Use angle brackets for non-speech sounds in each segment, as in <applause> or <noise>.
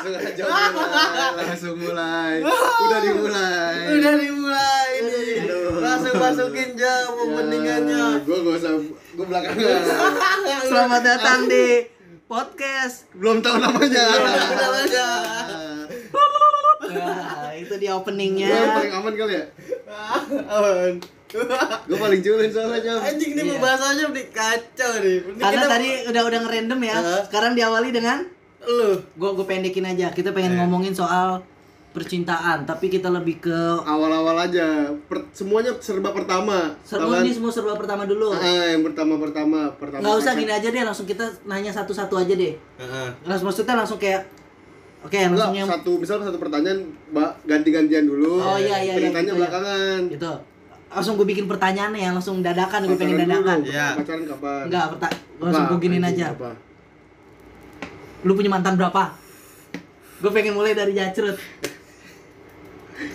Langsung aja mulai, langsung mulai. Udah dimulai. Udah dimulai. Aduh. Langsung masukin jam openingannya. Gue gak usah, gue belakangan. <laughs> Selamat datang di podcast. Belum tahu namanya. Aja. Nah, itu dia Gue openingnya. paling aman kali ya. <laughs> Aman. Gue paling culun soalnya jam. Anjing nih Iya. pembahasannya udah kacau nih. Ini Karena kita- tadi udah udah ngerandom ya. Sekarang diawali dengan lu gua gue pendekin aja. Kita pengen ngomongin soal percintaan, tapi kita lebih ke Awal-awal aja. Per- semuanya serba pertama. kan? ini semua serba pertama dulu. Ah, yang pertama-pertama, pertama. Nggak usah gini aja deh, langsung kita nanya satu-satu aja deh. Heeh. Langsung maksudnya langsung kayak Oke, Enggak, langsung yang satu misal satu pertanyaan mbak ganti-gantian dulu. Oh, iya, iya, iya, Ceritanya gitu ya. belakangan. gitu. Langsung gue bikin pertanyaan ya, langsung dadakan gue pengen dulu. dadakan. Iya. Pacaran kapan? Enggak, perta- langsung gue giniin aja. Apa? Lu punya mantan berapa? Gue pengen mulai dari jacrut.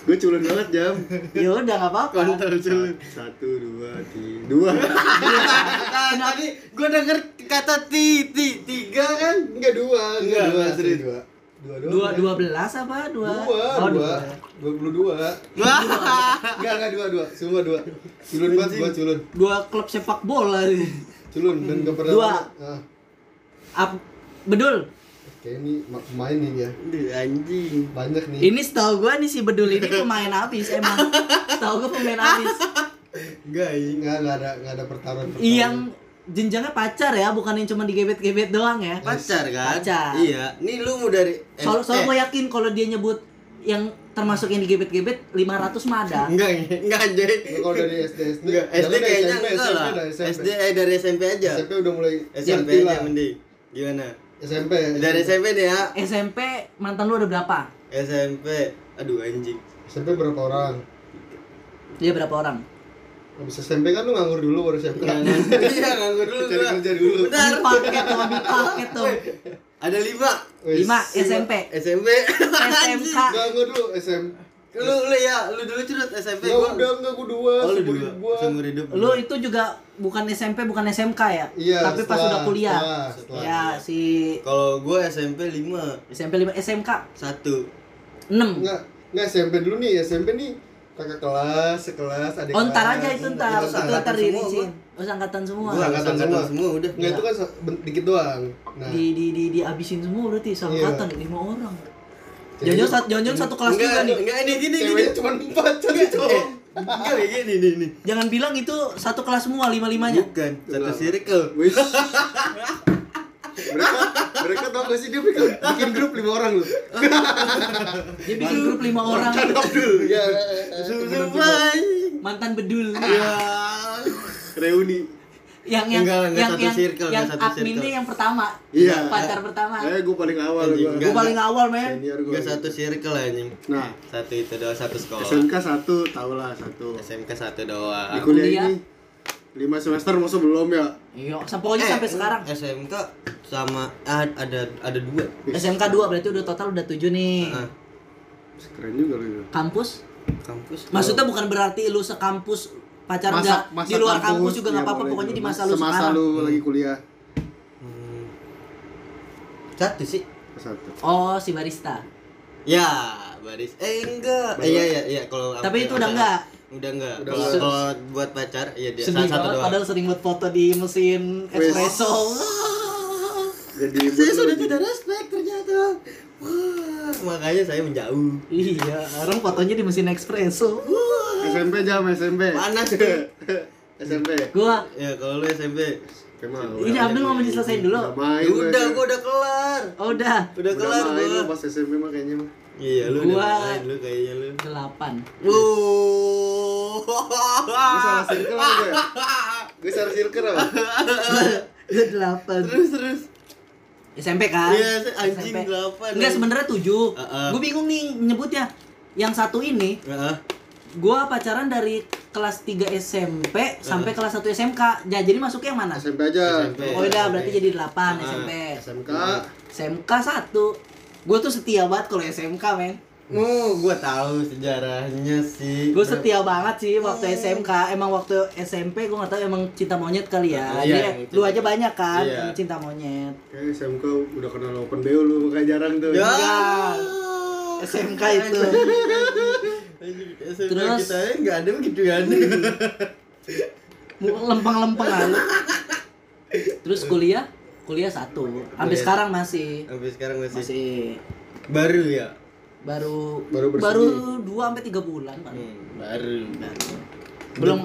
Gue culun banget jam. Ya udah nggak apa-apa. Kontol culun. Satu, dua, tiga, dua. Nah, tadi gua denger kata ti ti tiga kan? Enggak dua, enggak dua, serius. dua. Dua, Dua dua belas apa dua? Dua, oh, dua, dua puluh dua. Enggak, enggak dua, dua, semua dua. Culun banget gua culun, Dua klub sepak bola nih. culun dan gak pernah. Dua. Ah, Ap, bedul. Kayak ini ma- pemain nih dia, Duh, anjing. banyak nih. Ini setahu gue nih si bedul ini pemain abis emang. Setahu gue pemain abis. Enggak, ini. Enggak, enggak ada, enggak ada pertaruhan. Yang jenjangnya pacar ya, bukan yang cuma digebet-gebet doang ya. Pacar kan? Pacar. Iya. Nih lu mau dari Soal, soal eh, gue yakin kalau dia nyebut yang termasuk yang digebet-gebet 500 mah ada. Enggak, enggak anjay. Kalau dari SD SD, Enggak, SD kayaknya SMP, enggak lah. SD eh dari SMP aja. SMP udah mulai SMP aja mending. Gimana? SMP. Dari SMP deh ya. SMP mantan lu ada berapa? SMP. Aduh anjing. SMP berapa orang? Dia berapa orang? Habis SMP kan lu nganggur dulu baru SMP. Iya, nganggur dulu Cari kerja dulu. Bentar. Ambil paket tuh, ambil paket tuh. Ada lima. Lima SMP. SMP. SMK. Nganggur dulu SMP. Lu lu ya, lu dulu curut SMP Ya gua. udah enggak gua dua, Oh, lu seumur dua. hidup gua. Seumur hidup. Lu itu juga bukan SMP, bukan SMK ya? Iya, Tapi pas setelah- udah kuliah. setelah- setelah. Ya, si Kalau gua SMP 5 SMP 5 SMK 1 6. Enggak, enggak SMP dulu nih, SMP nih kakak kelas, sekelas, adik Oh, ntar kelas. aja itu ntar. Itu Itu angkatan ntar semua, diricin. Oh, angkatan semua. Gua angkatan semua. semua udah. Enggak itu kan dikit doang. Nah, Di di di dihabisin semua berarti seangkatan lima orang. Jangan satu jangan satu kelas enggak, juga nih. Enggak, ini gini gini. cuma empat, jadi cowok. Eh, Enggak kayak gini nih nih. Jangan bilang itu satu kelas semua lima-limanya. Bukan, satu circle. Wis. <laughs> mereka mereka tau gak sih dia bikin, bikin grup lima orang loh. <laughs> Dia bikin grup lima orang. Abdul, ya. Mantan bedul. Ya. Reuni. Yang yang Enggak, enggak yang satu yang, circle, yang satu adminnya circle. yang pertama. Iya. Pacar pertama. Eh, gue paling awal gue. Gue paling awal, men. Senior gue. Satu circle anjing. Nah, Satu itu doang satu sekolah. SMK satu, tau lah satu. SMK satu Di doang. kuliah Kuliah. ini lima semester masa belum ya? Iya, pokoknya Eh, sampai sekarang. SMK sama ah, ada ada dua. SMK 2 berarti udah total udah 7 nih. Ah, Keren juga lu. Kampus? kampus. Maksudnya bukan berarti lu sekampus pacaran enggak di luar kampus, juga nggak ya apa-apa pokoknya di juga. masa lu Semasa sekarang. lu lagi kuliah. Hmm. Satu sih. Satu. Oh, si barista. Ya, baris. Eh enggak. Eh, iya iya iya kalau Tapi itu udah enggak. Udah enggak. Udah Kalau kalau buat pacar iya dia Sedih satu banget doang. padahal sering buat foto di mesin espresso. Jadi <laughs> Saya sudah tidak respect ternyata. Wah, makanya saya menjauh. iya, orang fotonya di mesin espresso. SMP jam SMP. Panas, SMP. <laughs> Gua Ya kalau lu SMP. Kemal. ini Abdul mau diselesain dulu. Udah main Ya gua udah, gua udah kelar. Oh, udah. Udah kelar main gua. lu pas SMP mah kayaknya mah. Iya, lu Gua- udah main lu kayaknya lu. 8. Wow. Gue salah circle apa gue? Gue salah circle apa? 8. Terus terus. SMP kan? Iya, anjing SMP. delapan. Enggak sebenarnya 7. Heeh. Gue bingung nih nyebutnya. Yang satu ini Heeh. gua pacaran dari kelas 3 SMP sampai kelas 1 SMK. Ya, jadi masuknya yang mana? SMP aja. SMP. Oh, udah berarti jadi 8 Ah, SMP. SMK. SMK 1. Gue tuh setia banget kalau SMK, men. Oh, gua tahu sejarahnya sih. Gue setia banget sih waktu SMK. Emang waktu SMP gue nggak tahu emang cinta monyet kali ya. Iya, Jadi emang lu aja banyak kan Iya. cinta monyet. Kayak SMK udah kenal open BO lu makanya jarang tuh. Ya. Enggak. SMK itu. Terus- kita enggak ada begitu kan. Lempeng-lempeng aja. Terus kuliah, kuliah satu. Sampai sekarang masih Sampai sekarang masih, masih baru ya. Baru Baru bersemi. baru 2 sampai 3 bulan Pak. Hmm, baru. belum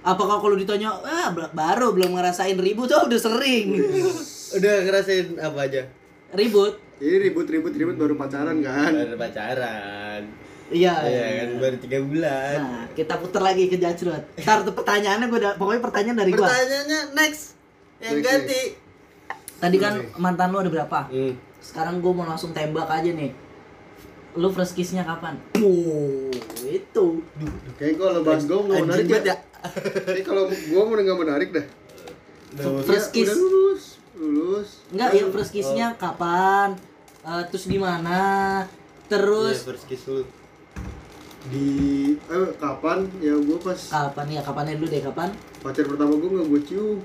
apakah kalau ditanya ah baru belum ngerasain ribut oh udah sering <laughs> Udah ngerasain apa aja? ribut Ini ribut-ribut ribut baru pacaran kan. Baru pacaran. iya Iya kan baru tiga bulan. nah kita putar lagi ke jacrut ntar tuh pertanyaannya gue udah pokoknya pertanyaan dari gua Pertanyaannya next. Yang Next, ganti. tadi kan mantan lu ada berapa Hmm. sekarang gue mau langsung tembak aja nih lu first kiss-nya kapan? Oh, itu. Kayak kalau bahas gue nggak menarik Anjing banget ya. Kayak kalau gue mau nggak menarik dah. First Ya, kiss. Udah lulus, lulus. Enggak, ya first kiss-nya kapan? Eh, terus di mana? Terus Iya, first kiss dulu. Di eh kapan? Ya gue pas kapan ya? Kapannya dulu deh, kapan? pacar pertama gue nggak gue cium.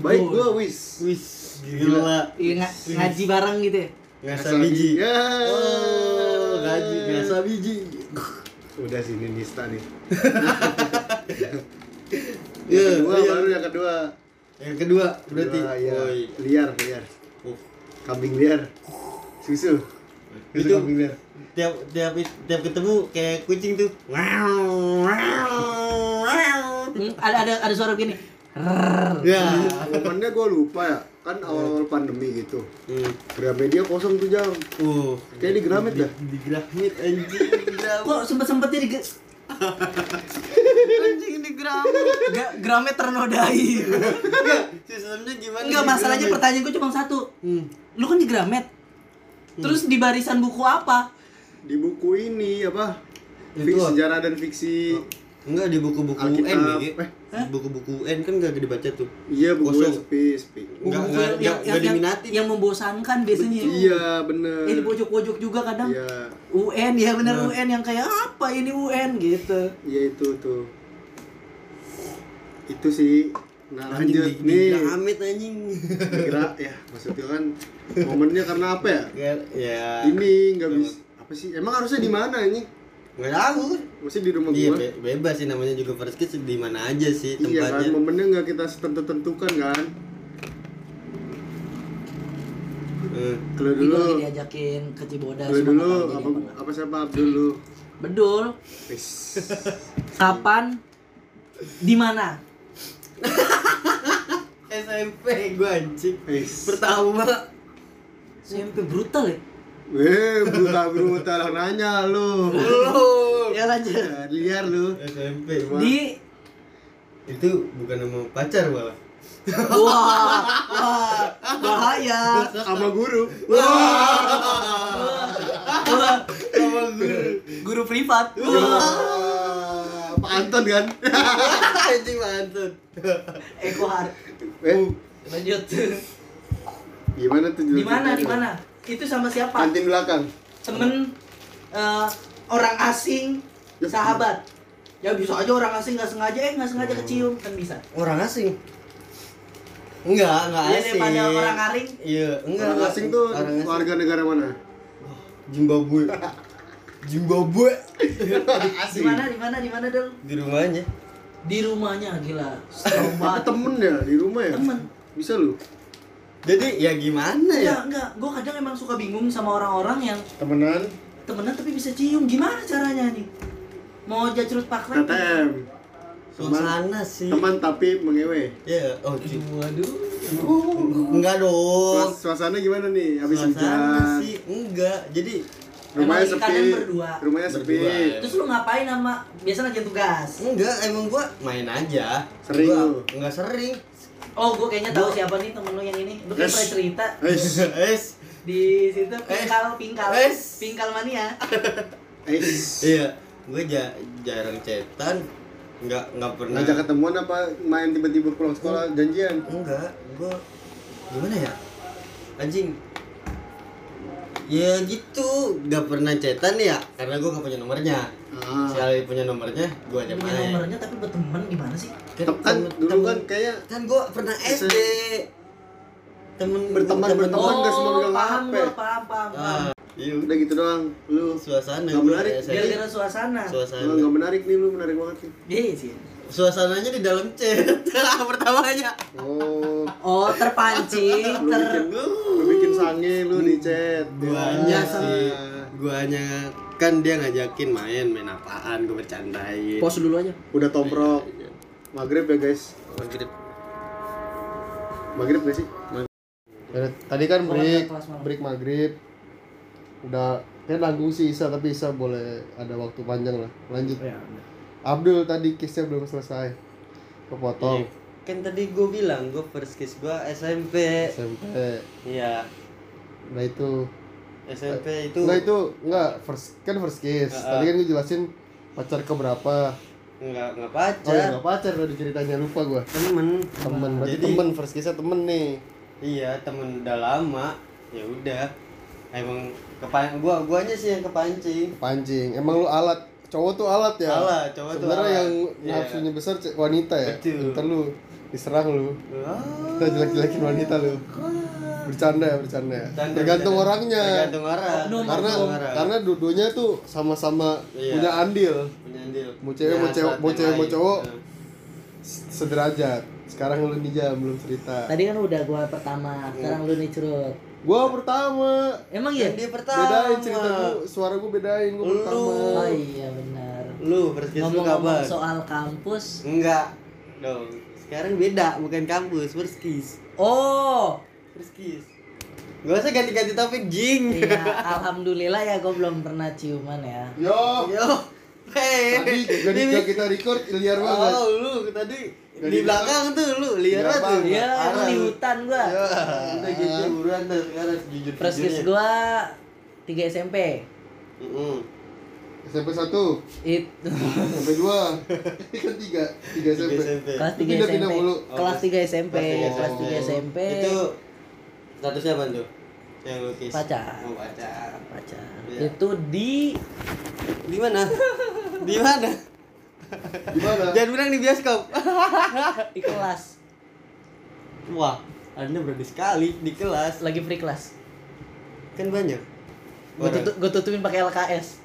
Baik Oh. gue wis. Wis, gila. Iya, nga- ngaji bareng gitu ya? Ngasa biji. Ya. Oh, ngaji ngasa biji. Udah sini nista nih. <laughs> Iya, yang kedua iya. baru yang kedua. Yang kedua berarti. Kedua, ya. Woi. liar liar. Oh. Kambing liar. Susu. Susu Itu- kambing liar. Tiap tiap tiap ketemu kayak kucing tuh. Wow. Wow. Hmm, ada ada ada suara begini. Ya. Momennya gue lupa ya. Kan awal-awal pandemi gitu. Hmm. Gramedia kosong tuh jam. Uh. Kayak di Gramet dah. Di Gramet anjing. Kok sempet-sempetnya di Anjing di Gramet. <laughs> Ga- Gramet ternodai. Enggak, sistemnya gimana? Enggak, di masalahnya Gramet? pertanyaan gue cuma satu. Hmm. Lu kan di Gramet. Terus di barisan buku apa? Di buku ini apa? Itu Fiksi sejarah dan fiksi. Enggak di buku-buku UN nih. Eh. Buku-buku UN kan gak dibaca tuh. Iya buku Kosong. sepi, sepi. Enggak, Buku enggak, yang, enggak, yang, enggak yang, diminati. yang membosankan biasanya. Iya bener. Ini pojok-pojok juga kadang. Iya, UN ya bener Nah. UN yang kayak apa ini UN gitu. iya itu tuh. Itu sih. Nah Anjing lanjut di, di nih. Gramet anjing. Kira ya maksudnya kan momennya karena apa ya? Ya, ya. Ini nggak bisa. Apa sih? Emang harusnya di mana ini? Enggak tahu. Mesti di rumah Iya, gua. be- bebas sih namanya juga first kiss di mana aja sih Iya kan, tempatnya. momennya nggak kita tentu tentukan kan. Hmm. Kalau dulu, gue diajakin ke Cibodas. kalau dulu apa, apa siapa Abdul dulu? Bedul. Kapan? <laughs> Di mana? <laughs> SMP gua anjing. Pertama. SMP brutal ya? Weh, brutal brutal nanya lu. Oh. Ya lanjut. Ya, liar lu. SMP. Di Itu bukan nama pacar malah. wah, wah, bahaya. Sama guru. Wah, Sama guru. guru privat. Wah. Pak Anton kan? <laughs> anjing mantut. Eko Har. Eh, Lanjut. gimana tuh? Di mana? Di mana? Itu sama siapa? Kantin belakang. Temen eh, orang asing, sahabat. Ya bisa aja orang asing nggak sengaja eh nggak sengaja kecium kan bisa. Orang asing. Enggak, enggak Iya, asing. daripada orang aring. Iya, enggak. Orang asing tuh orang asing. warga negara mana? Zimbabwe. Zimbabwe. <laughs> Di Asing. mana? Di mana? Di mana dong? Di rumahnya. Di rumahnya gila. <laughs> Temen ya di rumah ya? Temen. Bisa lu? Jadi ya gimana ya? Enggak, enggak. Gue kadang emang suka bingung sama orang-orang yang Temenan temenan tapi bisa cium. Gimana caranya nih? Mau jacrut pakrek? TTM. Teman, Suasana sih. teman tapi mengewe. Ya, oh, cu- Waduh. enggak dong. Suas- Suasana gimana nih? Habis Suasana hujan. sih enggak. Jadi Rumahnya Emang sepi. kalian berdua? Rumahnya sepi. Berdua. Terus lu ngapain sama biasa ngerjain tugas? enggak, emang gua main aja. Sering Gua? Enggak sering. Oh, gue kayaknya tahu siapa nih temen lu yang ini. Lu Yes. pernah cerita Es, Es. di situ pingkal pingkal Es. pingkal mania. es. Iya, gua ja- jarang cetan. Enggak enggak pernah. Ngajak ketemuan apa main tiba-tiba pulang sekolah janjian? Enggak, gua gimana ya? Anjing. Ya gitu, gak pernah chatan ya karena gue gak punya nomornya. Ah. Sekali punya nomornya, gue aja punya main. nomornya tapi berteman gimana sih Tem- kan dulu kan kayak kan gue pernah SD. Temen Berteman- temen- berteman nggak semua pegang paham HP. gua, paham paham paham Ah, iya udah gitu doang lu suasana Nggak gua menarik. Gara-gara suasana suasana Lu nggak menarik nih lu menarik banget nih iya sih suasananya di dalam chat <laughs> pertamanya oh oh terpancing ter lu bikin sange lu di chat. Guanya Ya. sih guanya kan dia ngajakin main main apaan gue bercandain. Pos dulu aja. Udah tomprok. Maghrib ya guys? Maghrib. maghrib gak sih? Ya, tadi kan Oh, break break maghrib. Udah kan nanggung sih Isa tapi Isa boleh ada waktu panjang lah. Lanjut. Ya Abdul tadi kisnya belum selesai. Kepotong. Iya. kan tadi gue bilang gue first kiss gue SMP SMP iya nah itu. SMP itu enggak itu enggak first kan first kiss Ah, ah. tadi kan gue jelasin pacar ke berapa. Nggak nggak oh ya pacar. enggak pacar tadi ceritanya lupa gua. Temen. Temen berarti Jadi- temen first kissnya temen nih. Iya temen udah lama. Ya udah. Emang kepan gua guanya sih yang kepancing. Pancing emang lu alat cowok tuh alat ya? Alat, cowok tuh sebenarnya alat. yang Iya. nafsunya besar wanita ya? Betul. ntar lu diserang lu. Kita jelek-jelekin wanita lu bercanda ya bercanda. Ya Bercanda, tergantung bercanda. orangnya. Tergantung orang Oknum, karena Tergantung orang. karena dua-duanya tuh sama-sama Iya. punya andil. Punya andil. Mau cewek, mau cewek, hasrat mau cewek, mau cowok. Nah. sederajat. Sekarang lu nih jam belum cerita. Tadi kan udah gua pertama sekarang lu nih curut. Gua pertama. Emang ya dia pertama. Bedain cerita gua suara gua bedain gua Lu. pertama. Oh iya benar. Lu kiss lu kabar. soal kampus. Enggak. Dong. Sekarang beda bukan kampus first kiss oh first kiss Gak usah ganti-ganti topik jing. Iya <laughs> alhamdulillah ya gua belum pernah ciuman ya. Yo. Yo, hei, tadi jadi Ini- kita record liar banget. Oh, lu tadi Gak di belakang tuh lu liar banget tuh. iya emang di hutan gua. Ya, udah gitu buruan dah sekarang jujur kiss gua 3 SMP SMP 1 itu. SMP 2 kan 3 3 SMP SMP. kelas 3 Pindah, SMP kelas 3 SMP Kelas kelas tiga 3 SMP Itu statusnya apa tuh? Yang lu kiss. Pacar. Oh, pacar. pacar Iya. itu di Di mana? <laughs> di mana? gimana Jangan bilang di bioskop. <laughs> di kelas Wah, Anda berani sekali di kelas. lagi free kelas Kan banyak. gue tutup gue tutupin pakai LKS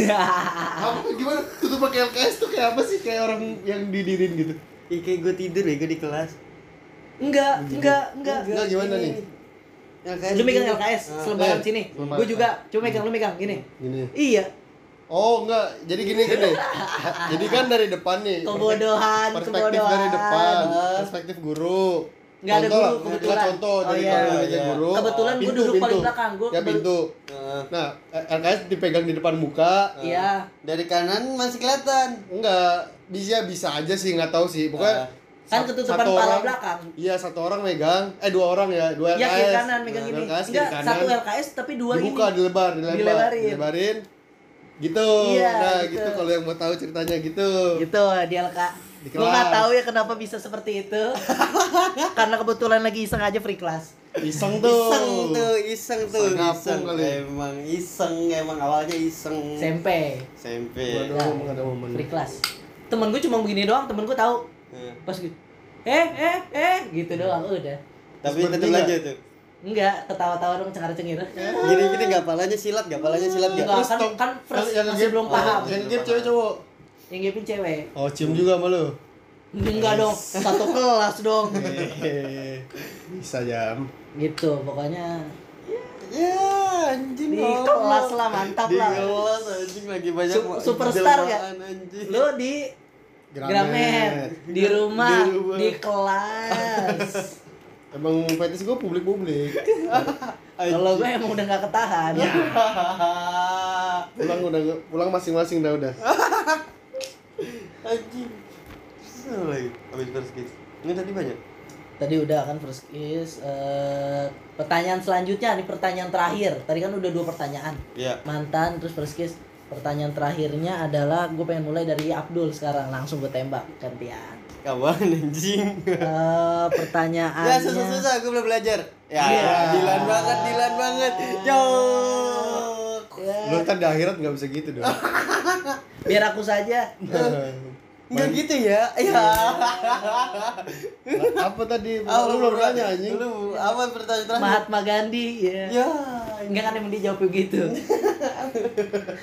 apa gimana tutup pakai LKS tuh kayak apa sih kayak orang yang didirin gitu Ih, kayak gue tidur ya, gue di kelas. Enggak enggak. enggak Enggak, gimana nih? LKS lu megang. LKS Ah. selebaran eh, sini. gue juga coba megang lu megang gini. Gini. Iya. Oh enggak. Jadi gini gini. Jadi kan dari depan nih. Kebodohan perspektif kebodohan. dari depan. Perspektif guru. Nggak ada Contoh guru, kebetulan. contoh Oh, dari iya. Iya. guru. Kebetulan gua pintu, duduk paling pintu. belakang, gua ya pintu. Ah. nah LKS dipegang di depan muka. Iya. Dari kanan masih kelihatan. enggak. Bisa bisa aja sih nggak tahu sih. Pokoknya Ah. Kan ketutupan satu kepala orang- belakang. Iya satu orang megang eh dua orang ya dua LKS Iya kiri kanan megang Nah, gini LKS enggak kanan. satu LKS tapi dua dibuka ini dilebar dilebar Dilebarin. dilebarin. Gitu. Iya, nah gitu. gitu, kalau yang mau tahu ceritanya gitu. Gitu di LK Di gue nggak tahu ya kenapa bisa seperti itu. <laughs> Karena kebetulan lagi iseng aja free class. Iseng tuh. Iseng tuh, iseng tuh, Iseng iseng. kali. Emang iseng, emang awalnya iseng. SMP SMP. Gua Nah, doang ada momen. Free class. Temen gue cuma begini doang temen gue tahu pas gitu eh eh eh gitu doang udah. Tapi Seperti tetap aja tuh. enggak ketawa-tawa dong cengar cengir Gini gini nggak palanya silat, nggak palanya silat nggak. Enggak, kan, Terus kan first yang masih belum paham. yang game cewek cowok? Yang gapin cewek. Oh cium juga sama lu? Enggak dong satu kelas dong. <laughs> Bisa jam. Gitu pokoknya. Ya, anjing. Di kelas lah, mantap Di lah. kelas anjing lagi banyak Su- superstar jelmaan, anjing. lu di Gramet, di rumah, Di rumah. di kelas. <laughs> emang fetish gue publik publik <laughs> Kalau gue emang udah gak ketahan. pulang udah pulang masing-masing dah udah <laughs> anjing. Lagi habis first kiss. Ini tadi banyak. Tadi udah kan first kiss. eh, pertanyaan selanjutnya nih pertanyaan terakhir. Tadi kan udah dua pertanyaan. Iya. Mantan terus first kiss. Pertanyaan terakhirnya adalah gue pengen mulai dari Abdul sekarang langsung gue tembak gantian. Kawan anjing. Eh Ya pertanyaannya susah-susah gue belum belajar. Ya, Iya. Dilan banget, Dilan banget. Yo. Ya, Lu kan di akhirat nggak bisa gitu dong. <laughs> biar aku saja. Enggak gitu ya. Ya. Apa tadi? Ah, Lu belum nanya anjing. Lu apa pertanyaan terakhir? Mahatma Gandhi ya. Ya. Enggak kan emang dia jawab begitu. <laughs>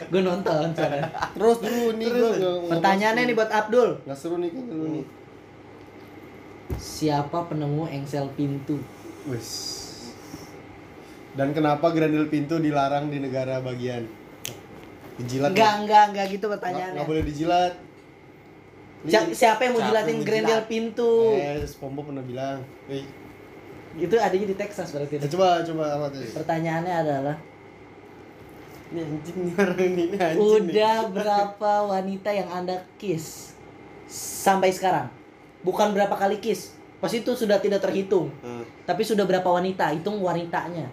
gue nonton soalnya. Terus dulu nih gua nggak- nggak Pertanyaannya nih buat Abdul. Nggak seru nih kan dulu nih. Siapa penemu engsel pintu? Wes. Dan kenapa grandel pintu dilarang di negara bagian? Dijilat. Enggak, nggak? enggak, enggak gitu pertanyaannya. nggak boleh dijilat. Si- siapa yang mau Siapa jilatin jilat? pintu? Eh, Spombo pernah bilang. Eh, Itu adanya di Texas berarti. eh, coba coba apa? Pertanyaannya adalah Ini anjing nih orang ini ini anjing. nih. Udah berapa wanita yang Anda kiss sampai sekarang? Bukan berapa kali kiss. Pas itu sudah tidak terhitung. Hmm. Tapi sudah berapa wanita? Hitung wanitanya.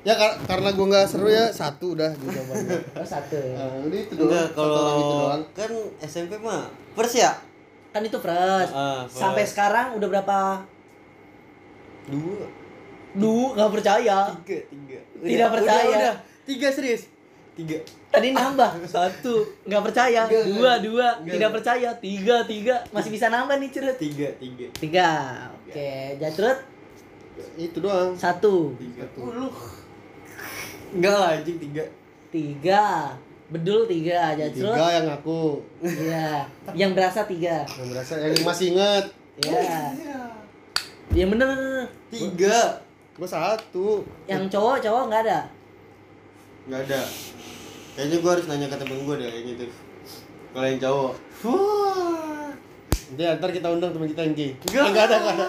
Ya kar- karena gua nggak seru ya satu udah gitu jawabannya. <laughs> Oh, satu. Ah, udah itu doang. Enggak Satu orang itu kalau doang. kan SMP mah first ya? Kan itu first. Ah, first. Sampai sekarang udah berapa? Dua. Duh, nggak percaya. Tiga, tiga. Tidak percaya. Udah, udah. Tiga serius. Tiga. Tadi nambah satu, nggak percaya. Enggak, Dua, enggak. dua, Enggak, tidak enggak. percaya. Tiga, tiga, masih bisa nambah nih cerut. Tiga, tiga. Tiga, oke. Jacrut Itu doang. satu, Tiga. Lu. Enggak lah anjing tiga. tiga, bedul tiga, Jacrut. Tiga yang aku. Iya, yang berasa tiga. Yang berasa yang masih inget. Iya. Yang bener, bener, bener. Tiga. Gua satu. Yang cowok cowok nggak ada. Enggak ada. Kayaknya gua harus nanya ke temen gua deh kayak gitu. Kalau yang cowok. Wah. Nanti ntar kita undang teman kita yang gay. Enggak. Enggak ada, enggak ada.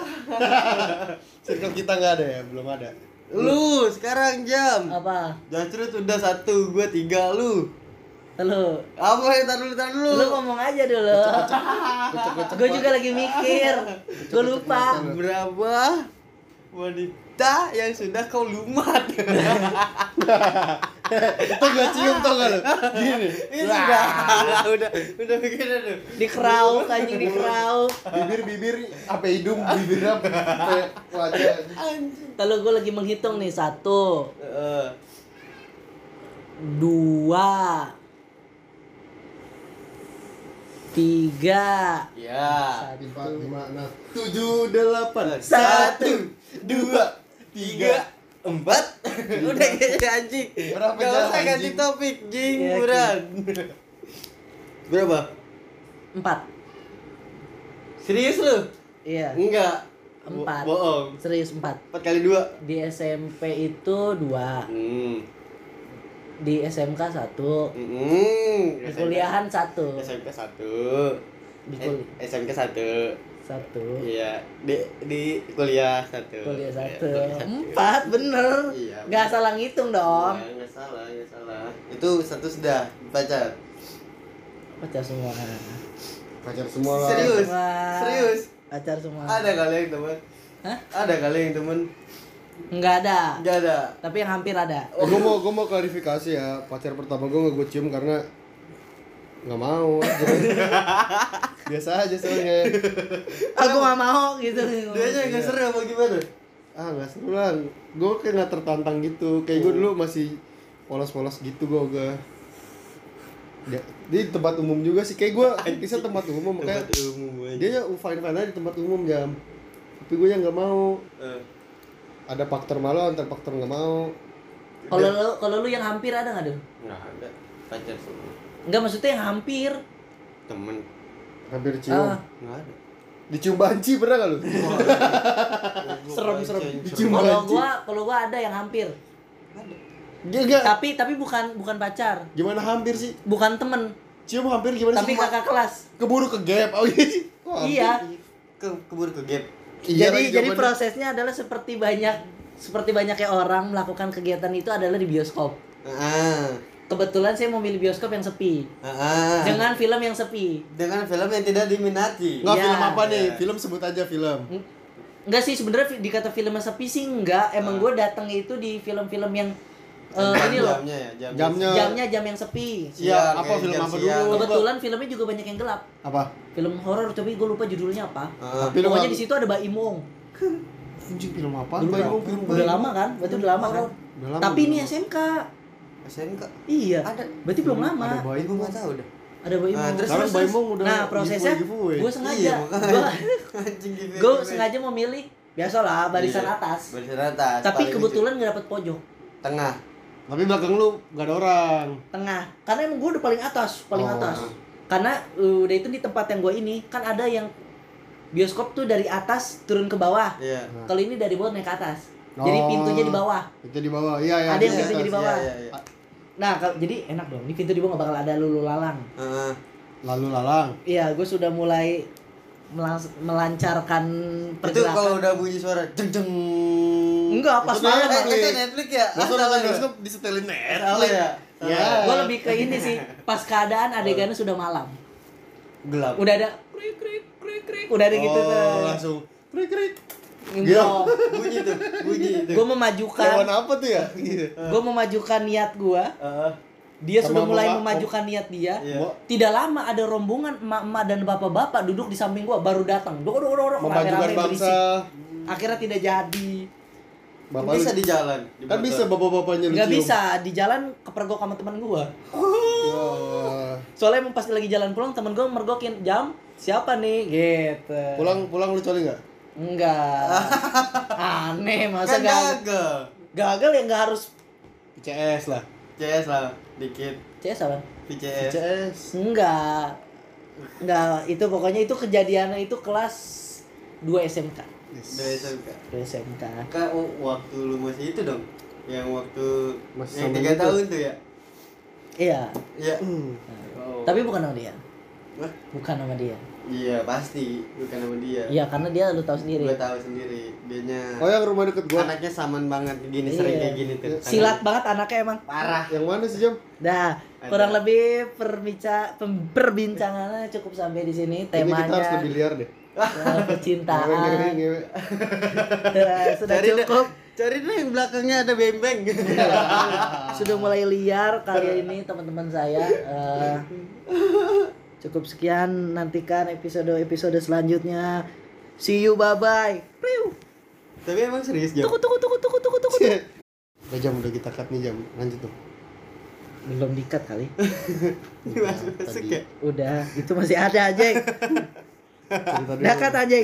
<laughs> Circle kita enggak ada ya, belum ada. Lu sekarang jam. Apa? Jacrut udah satu, gua tiga lu. Lu, Apa yang tar dulu tar dulu? lu ngomong aja dulu. Gue juga lagi mikir. Gue lupa. berapa wanita yang sudah kau lumat? <laughs> Itu gua cium tau gak lu? Gini. Ini udah, udah, udah bikin. Di krauk anjing di krauk. Bibir-bibir apa hidung, bibir apa wajah. Anjing. Kalau gue lagi menghitung nih satu, Heeh. dua, tiga, Ya. Empat, lima, enam, tujuh, delapan, Satu, dua, tiga, empat. Udah kayak anjing. Berapa Gak usah ganti anjing? topik, jing Iya, buran. Berapa? empat. Serius lu? Iya, Enggak. Empat. Bo- Bohong. serius empat. Empat kali dua. Di SMP itu dua, Hmm. di SMK satu, Hmm. di kuliahan satu, SMK satu. Di Eh, kul- SMK satu. Satu, Iya. Di di kuliah satu. kuliah Iya, satu, kuliah satu. empat bener. Iya. Gak salah ngitung dong. Iya, nggak salah, nggak salah. Itu satu sudah pacar. Pacar semua. Pacar semua lah. Serius? Wah. Serius? Pacar semua. Ada kali yang teman. Hah? Ada kali yang teman. Enggak ada. Enggak ada. Tapi yang hampir ada. Eh, gue mau gue mau klarifikasi ya pacar pertama gue nggak gue cium karena nggak mau aja. <laughs> biasa aja soalnya Aku gak mau gitu. Dia aja nggak seru apa gimana? ah nggak seru lah gue kayak nggak tertantang gitu kayak gue dulu masih polos-polos gitu gue gue dia, di tempat umum juga sih kayak gue bisa tempat umum kayak Tempat umum aja. dia ya fine fine aja di tempat umum jam tapi gue yang nggak mau Eh, ada faktor malu antar faktor nggak mau Kalau lu kalau lu yang hampir ada nggak dulu? nggak ada pacar semua. Enggak maksudnya yang hampir. Temen hampir cium Ah. nggak ada. dicium banci pernah gak lu <laughs> Serem, serem. Dicium Kalau gua kalau gua ada yang hampir. dia enggak Tapi tapi bukan bukan pacar, gimana hampir sih bukan temen, cium hampir gimana tapi sih kakak kelas. keburu ke gap oh iya sih? Iya. Ke keburu ke gap. Iya jadi lagi jadi prosesnya adalah seperti banyak seperti banyaknya orang melakukan kegiatan itu adalah di bioskop. Ah. Kebetulan saya memilih bioskop yang sepi Ah. dengan film yang sepi. dengan film yang tidak diminati. Nggak Iya. film apa nih? Iya. Film sebut aja film. Eng- Enggak sih sebenarnya dikata filmnya sepi sih enggak. Emang gue datang itu di film-film yang eh, ini loh. jamnya ya, jamnya. Jamnya. Jamnya jam yang sepi. Iya, apa film jam apa siang. dulu? Kebetulan filmnya juga banyak yang gelap. Apa? Film horor tapi gue lupa judulnya apa. Ah. Film Pokoknya di situ ada Mbak Imong. Anjing film apa? Dulu udah, Bong, film udah lama kan? Berarti udah lama kan? Udah lama, Tapi udah ini lama. SMK. SMK Iya. Ada. Berarti belum lama. Ada Bayi Gue nggak tahu dah. Ada bayi Nah, terus, Sekarang Bayi udah Nah, prosesnya gue sengaja. Iya. Gue <laughs> gue sengaja memilih biasalah barisan Iya, atas. Barisan atas. Tapi paling kebetulan nggak dapet pojok. tengah. Tapi belakang lu gak ada orang. tengah karena emang gue udah paling atas paling Oh. atas karena uh, udah itu di tempat yang gue ini kan ada yang bioskop tuh dari atas turun ke bawah Iya. Nah. kalau ini dari bawah naik ke atas jadi Oh. pintunya di bawah Itu di bawah. Iya, iya. Ada yang di pintunya atas. di bawah. Iya, iya, iya. Nah kalau jadi enak dong ini pintu di bawah gak bakal ada lulu lalang Heeh. Lalu lalang. iya gue sudah mulai melans- melancarkan Itu pergerakan kalau udah bunyi suara jeng jeng. enggak pas Itu malam Netflix. Itu Netflix ya? Masa nonton ya? bioskop disetelin Netflix? ya? Iya. gue lebih ke ini sih pas keadaan adegannya sudah malam Gelap. udah ada krik krik krik krik udah ada gitu Oh, tuh langsung krik krik. Enggak. bunyi tuh, bunyi itu. gue memajukan Lawan apa tuh ya? Iya. gue memajukan niat gue Heeh. dia Sama sudah mulai bapak- memajukan niat dia Iya. Tidak lama ada rombongan emak-emak dan bapak-bapak duduk di samping gue baru datang dok dok dok dok memajukan bangsa. berisik akhirnya tidak jadi Bapak bisa lu- di jalan. di kan bisa bapak-bapaknya lu nggak cium. bisa di jalan kepergok sama teman gue Wah. soalnya emang pas lagi jalan pulang temen gue mergokin jam siapa nih gitu Pulang pulang lu coli enggak? Enggak <laughs> aneh masa Kan gagal gagal. gagal ya nggak harus CS lah. CS lah, dikit. CS apa VCS. CS. Enggak. Enggak, itu pokoknya itu kejadiannya itu kelas 2 SMK. Udah SMK. 2 SMK. Kak, oh, waktu lu masih itu dong. Yang waktu Masih yang sama tiga gitu. tahun tuh ya. Iya. Iya. Hmm. Oh. Tapi bukan nama dia. Hah? Bukan nama dia. Iya pasti bukan sama dia. Iya, karena dia lu tahu sendiri. Gue tahu sendiri. Dianya Oh yang rumah deket gua. anaknya saman banget gini sering Iya. kayak gini tuh. Silat banget anaknya emang. parah. Yang mana sih Jam? Dah, Ada. kurang lebih perbica perbincangannya cukup sampai di sini. Kayaknya kita harus Temanya lebih liar deh. eh, Ngewe, ngewe, percintaan. ngewe. <laughs> Sudah Cari deh. cukup. Cari deh yang belakangnya ada bembeng. sudah mulai liar kali ini teman-teman saya Eh, <laughs> cukup sekian nantikan episode episode selanjutnya see you bye bye Tapi emang serius jam. tunggu tunggu tunggu tunggu tunggu tunggu <laughs> Udah jam udah kita cut nih jam. Lanjut tuh. belum dikat kali <laughs> Masuk masuk tadi. ya. udah itu masih ada aja dekat aja